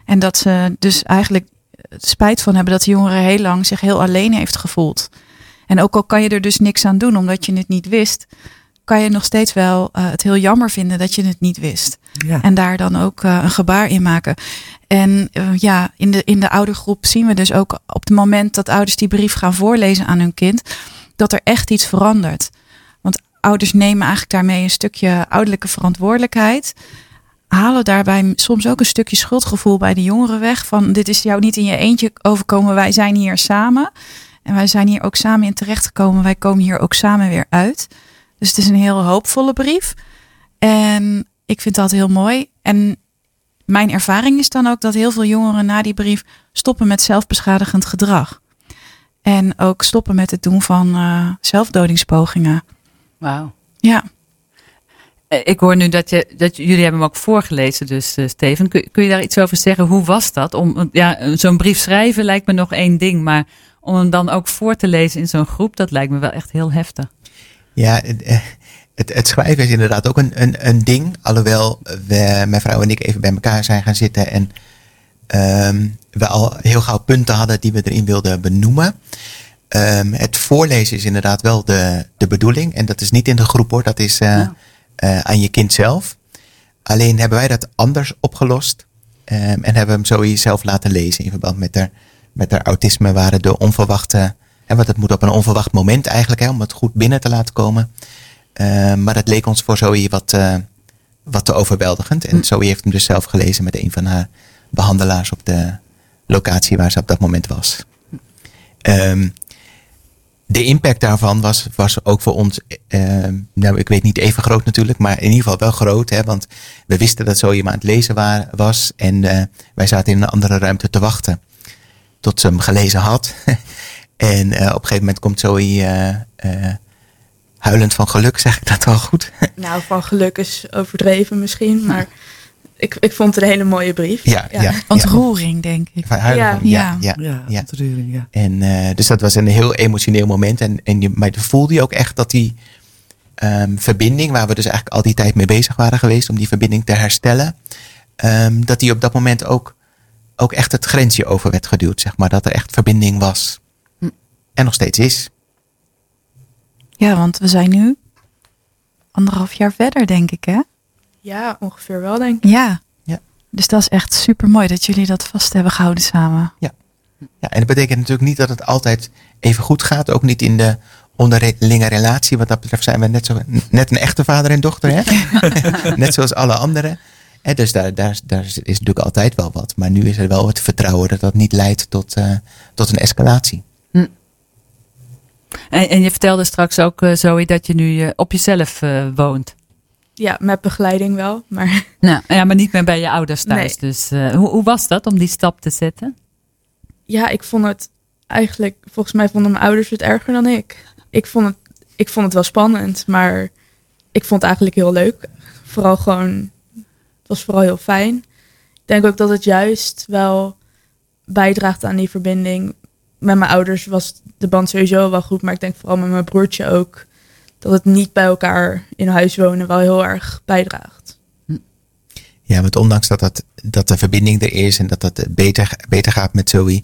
En dat ze dus eigenlijk spijt van hebben dat de jongere heel lang zich heel alleen heeft gevoeld. En ook al kan je er dus niks aan doen omdat je het niet wist, kan je nog steeds wel uh, het heel jammer vinden dat je het niet wist. Ja. En daar dan ook uh, een gebaar in maken. En uh, ja, in de, in de oudergroep zien we dus ook op het moment dat ouders die brief gaan voorlezen aan hun kind, dat er echt iets verandert. Want ouders nemen eigenlijk daarmee een stukje ouderlijke verantwoordelijkheid. Halen daarbij soms ook een stukje schuldgevoel bij de jongeren weg. Van dit is jou niet in je eentje overkomen, wij zijn hier samen. En wij zijn hier ook samen in terechtgekomen. Wij komen hier ook samen weer uit. Dus het is een heel hoopvolle brief. En ik vind dat heel mooi. En mijn ervaring is dan ook dat heel veel jongeren na die brief stoppen met zelfbeschadigend gedrag. En ook stoppen met het doen van eh, zelfdodingspogingen. Wauw. Ja. Eh, Ik hoor nu dat, je, dat jullie hebben hem ook voorgelezen, dus eh, Steven. Kun, kun je daar iets over zeggen? Hoe was dat? Om, ja, zo'n brief schrijven lijkt me nog één ding, maar om hem dan ook voor te lezen in zo'n groep, dat lijkt me wel echt heel heftig. Ja, het, eh, het, het schrijven is inderdaad ook een, een, een ding. Alhoewel we, mijn vrouw en ik even bij elkaar zijn gaan zitten en ehm, we al heel gauw punten hadden die we erin wilden benoemen. Ehm, het voorlezen is inderdaad wel de, de bedoeling. En dat is niet in de groep hoor, dat is eh, eh, aan je kind zelf. Alleen hebben wij dat anders opgelost. ehm, en hebben hem zo zelf laten lezen in verband met haar, met haar autisme waren de onverwachte. Hè, want het moet op een onverwacht moment eigenlijk, hè, om het goed binnen te laten komen. Ehm, maar dat leek ons voor Zoe wat, eh, wat te overweldigend. En Zoe heeft hem dus zelf gelezen met een van haar behandelaars op de locatie waar ze op dat moment was. Ehm, de impact daarvan was, was ook voor ons, ehm, nou ik weet niet even groot natuurlijk, maar in ieder geval wel groot. Hè, want we wisten dat Zoe hem aan het lezen wa- was en eh, wij zaten in een andere ruimte te wachten tot ze hem gelezen had. en eh, op een gegeven moment komt Zoe eh, eh, huilend van geluk, zeg ik dat wel goed? Nou, van geluk is overdreven misschien, maar ik, ik vond het een hele mooie brief. Ja, ja, ja. Ontroering, denk ik. Van huilen Ja. ja, Ja. ja, ontroering, ja. En eh, dus dat was een heel emotioneel moment. En, en je, maar voelde je ook echt dat die ehm, verbinding, waar we dus eigenlijk al die tijd mee bezig waren geweest, om die verbinding te herstellen, ehm, dat die op dat moment ook, ook echt het grensje over werd geduwd, zeg maar. Dat er echt verbinding was. En nog steeds is. Ja, want we zijn nu anderhalf jaar verder, denk ik, hè? Ja, ongeveer wel, denk ik. Ja. Ja. Dus dat is echt super mooi dat jullie dat vast hebben gehouden samen. Ja, en dat betekent natuurlijk niet dat het altijd even goed gaat. Ook niet in de onderlinge relatie. Wat dat betreft zijn we net, zo, net een echte vader en dochter. Hè? net zoals alle anderen. Hè, dus daar, daar, daar is natuurlijk altijd wel wat. Maar nu is er wel het vertrouwen dat dat niet leidt tot, eh, tot een escalatie. En, en je vertelde straks ook, eh, Zoe, dat je nu eh, op jezelf eh, woont. Ja, met begeleiding wel, maar Nou, ja, maar niet meer bij je ouders thuis. Nee. Dus hoe, hoe was dat om die stap te zetten? ja, ik vond het eigenlijk, volgens mij vonden mijn ouders het erger dan ik. Ik vond het, ik vond het wel spannend, maar ik vond het eigenlijk heel leuk. Vooral gewoon, het was vooral heel fijn. Ik denk ook dat het juist wel bijdraagt aan die verbinding. Met mijn ouders was de band sowieso wel goed, maar ik denk vooral met mijn broertje ook. Dat het niet bij elkaar in huis wonen wel heel erg bijdraagt. Ja, want ondanks dat, dat, dat de verbinding er is en dat dat beter, beter gaat met Zoe,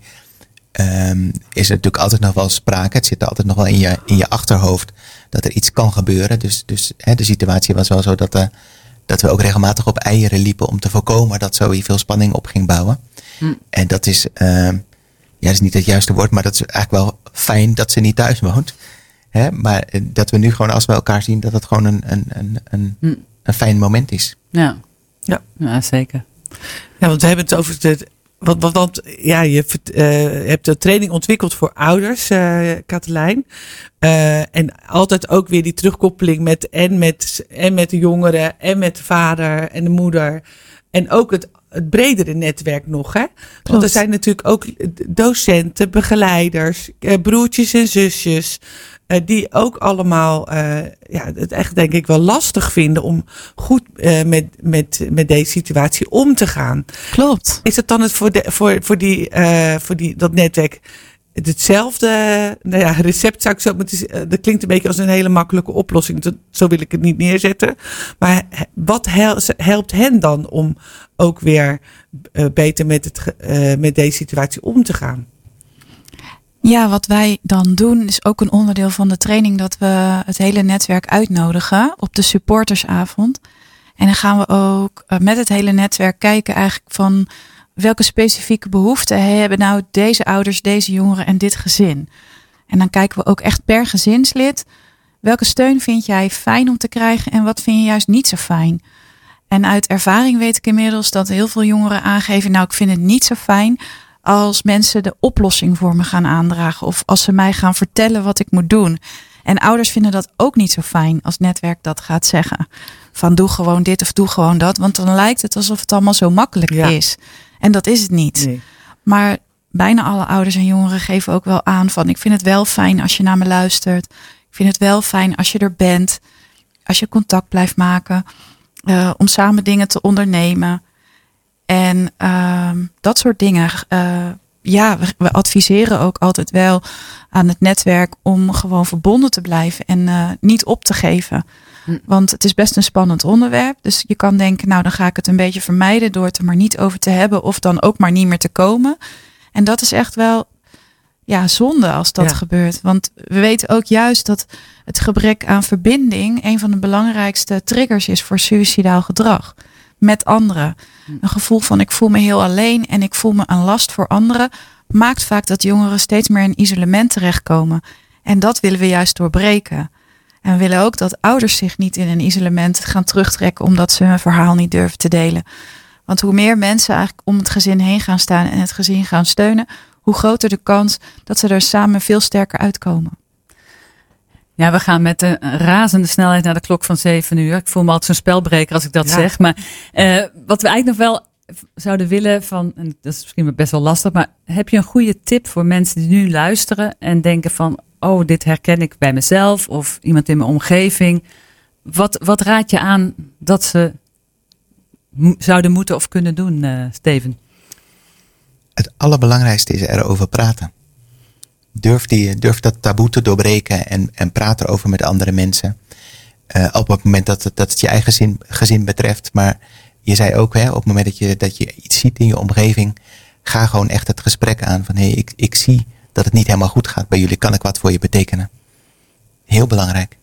ehm, is er natuurlijk altijd nog wel sprake. Het zit er altijd nog wel in je, in je achterhoofd dat er iets kan gebeuren. Dus, dus hè, de situatie was wel zo dat, eh, dat we ook regelmatig op eieren liepen om te voorkomen dat Zoe veel spanning op ging bouwen. Hm. En dat is, ehm, ja, dat is niet het juiste woord, maar dat is eigenlijk wel fijn dat ze niet thuis woont. Hè? Maar eh, dat we nu gewoon als we elkaar zien, dat het gewoon een, een, een, een, Hm. een fijn moment is. Ja, Ja. ja zeker. Ja, want we hebben het over de. Want, want, want ja, je eh, hebt een training ontwikkeld voor ouders, eh Katelijn. Eh, en altijd ook weer die terugkoppeling met en, met en met de jongeren en met de vader en de moeder. En ook het, het bredere netwerk nog. Hè? Want Klopt. er zijn natuurlijk ook docenten, begeleiders, eh, broertjes en zusjes. eh, die ook allemaal eh, ja, het echt denk ik wel lastig vinden om goed met, met, met deze situatie om te gaan. Klopt. Is het dan het voor, de, voor, voor, die, voor die, dat netwerk hetzelfde nou ja, recept zou ik zo zeggen. Dat klinkt een beetje als een hele makkelijke oplossing. Zo wil ik het niet neerzetten. Maar wat hel- helpt hen dan om ook weer eh, beter met, het, eh, met deze situatie om te gaan? Ja, wat wij dan doen is ook een onderdeel van de training dat we het hele netwerk uitnodigen op de supportersavond. En dan gaan we ook eh, met het hele netwerk kijken eigenlijk van welke specifieke behoeften hebben nou deze ouders, deze jongeren en dit gezin. En dan kijken we ook echt per gezinslid welke steun vind jij fijn om te krijgen en wat vind je juist niet zo fijn. En uit ervaring weet ik inmiddels dat heel veel jongeren aangeven, nou ik vind het niet zo fijn als mensen de oplossing voor me gaan aandragen of als ze mij gaan vertellen wat ik moet doen. En ouders vinden dat ook niet zo fijn als netwerk dat gaat zeggen. Van doe gewoon dit of doe gewoon dat. Want dan lijkt het alsof het allemaal zo makkelijk Ja. is. En dat is het niet. Nee. Maar bijna alle ouders en jongeren geven ook wel aan van ik vind het wel fijn als je naar me luistert. Ik vind het wel fijn als je er bent. Als je contact blijft maken. eh, om samen dingen te ondernemen. En ehm, dat soort dingen. eh, ja, we, we adviseren ook altijd wel aan het netwerk om gewoon verbonden te blijven en eh, niet op te geven. Hm. Want het is best een spannend onderwerp. Dus je kan denken, nou dan ga ik het een beetje vermijden door het er maar niet over te hebben of dan ook maar niet meer te komen. En dat is echt wel ja, zonde als dat Ja. gebeurt. Want we weten ook juist dat het gebrek aan verbinding een van de belangrijkste triggers is voor suicidaal gedrag met anderen. Een gevoel van ik voel me heel alleen en ik voel me een last voor anderen maakt vaak dat jongeren steeds meer in isolement terechtkomen. En dat willen we juist doorbreken. En we willen ook dat ouders zich niet in een isolement gaan terugtrekken omdat ze hun verhaal niet durven te delen. Want hoe meer mensen eigenlijk om het gezin heen gaan staan en het gezin gaan steunen, hoe groter de kans dat ze er samen veel sterker uitkomen. Ja, we gaan met een razende snelheid naar de klok van zeven uur. Ik voel me altijd zo'n spelbreker als ik dat Ja. zeg. Maar eh, wat we eigenlijk nog wel zouden willen van, en dat is misschien best wel lastig, maar heb je een goede tip voor mensen die nu luisteren en denken van, oh, dit herken ik bij mezelf of iemand in mijn omgeving. Wat, wat raad je aan dat ze zouden moeten of kunnen doen, eh, Steven? Het allerbelangrijkste is erover praten. Durf, die, durf dat taboe te doorbreken en, en praat erover met andere mensen. Eh, op het moment dat het, dat het je eigen gezin, gezin betreft. Maar je zei ook, hè, op het moment dat je, dat je iets ziet in je omgeving, ga gewoon echt het gesprek aan van hé, hey, ik, ik zie dat het niet helemaal goed gaat bij jullie. Kan ik wat voor je betekenen? Heel belangrijk.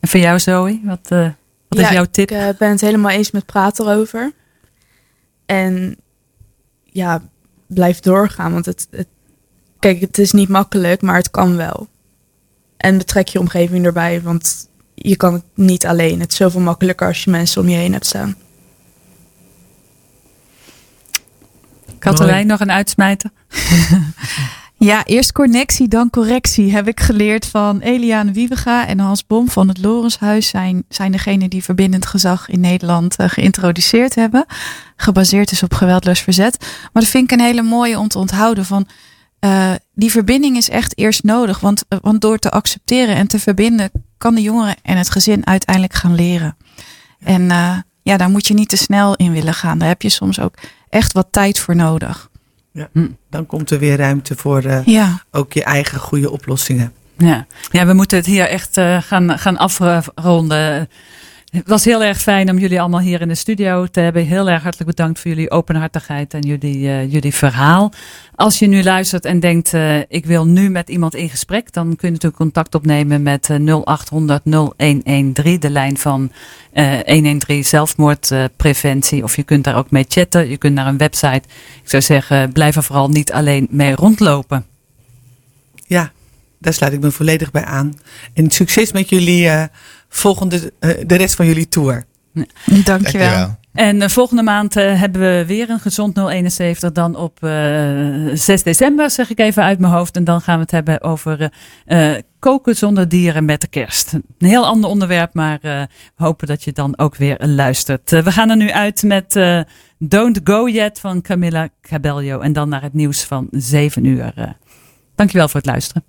En voor jou, Zoe, wat, eh, wat Ja, is jouw tip? Ik eh, ben het helemaal eens met praten erover. En ja, blijf doorgaan. Want het, het, kijk, het is niet makkelijk, maar het kan wel. En betrek je omgeving erbij, want je kan het niet alleen. Het is zoveel makkelijker als je mensen om je heen hebt staan. Katelijn, nog een uitsmijter? Ja, eerst connectie, dan correctie. Heb ik geleerd van Eliane Wiebega en Hans Bom van het Lorenshuis. Zijn, zijn degene die verbindend gezag in Nederland eh, geïntroduceerd hebben. Gebaseerd is op geweldloos verzet. Maar dat vind ik een hele mooie om te onthouden. Van, eh, die verbinding is echt eerst nodig. Want, eh, want door te accepteren en te verbinden kan de jongere en het gezin uiteindelijk gaan leren. En ja, daar moet je niet te snel in willen gaan. Daar heb je soms ook echt wat tijd voor nodig. Dan komt er weer ruimte voor eh, Ja. ook je eigen goede oplossingen. Ja. ja, we moeten het hier echt eh, gaan, gaan afronden. Het was heel erg fijn om jullie allemaal hier in de studio te hebben. Heel erg hartelijk bedankt voor jullie openhartigheid en jullie, eh, jullie verhaal. Als je nu luistert en denkt, eh, ik wil nu met iemand in gesprek, dan kun je natuurlijk contact opnemen met eh, 0800 0113, de lijn van eh 113 zelfmoordpreventie. of je kunt daar ook mee chatten. Je kunt naar een website. Ik zou zeggen, blijf er vooral niet alleen mee rondlopen. Ja, daar sluit ik me volledig bij aan. En succes met jullie eh, volgende, eh, de rest van jullie tour. Dankjewel. En eh, volgende maand eh, hebben we weer een gezond 071. Dan op eh 6 december, zeg ik even uit mijn hoofd. En dan gaan we het hebben over koken zonder dieren met de kerst. Een heel ander onderwerp, maar eh, we hopen dat je dan ook weer luistert. We gaan er nu uit met eh, Don't Go Yet van Camilla Cabello. En dan naar het nieuws van 7 uur. Dankjewel voor het luisteren.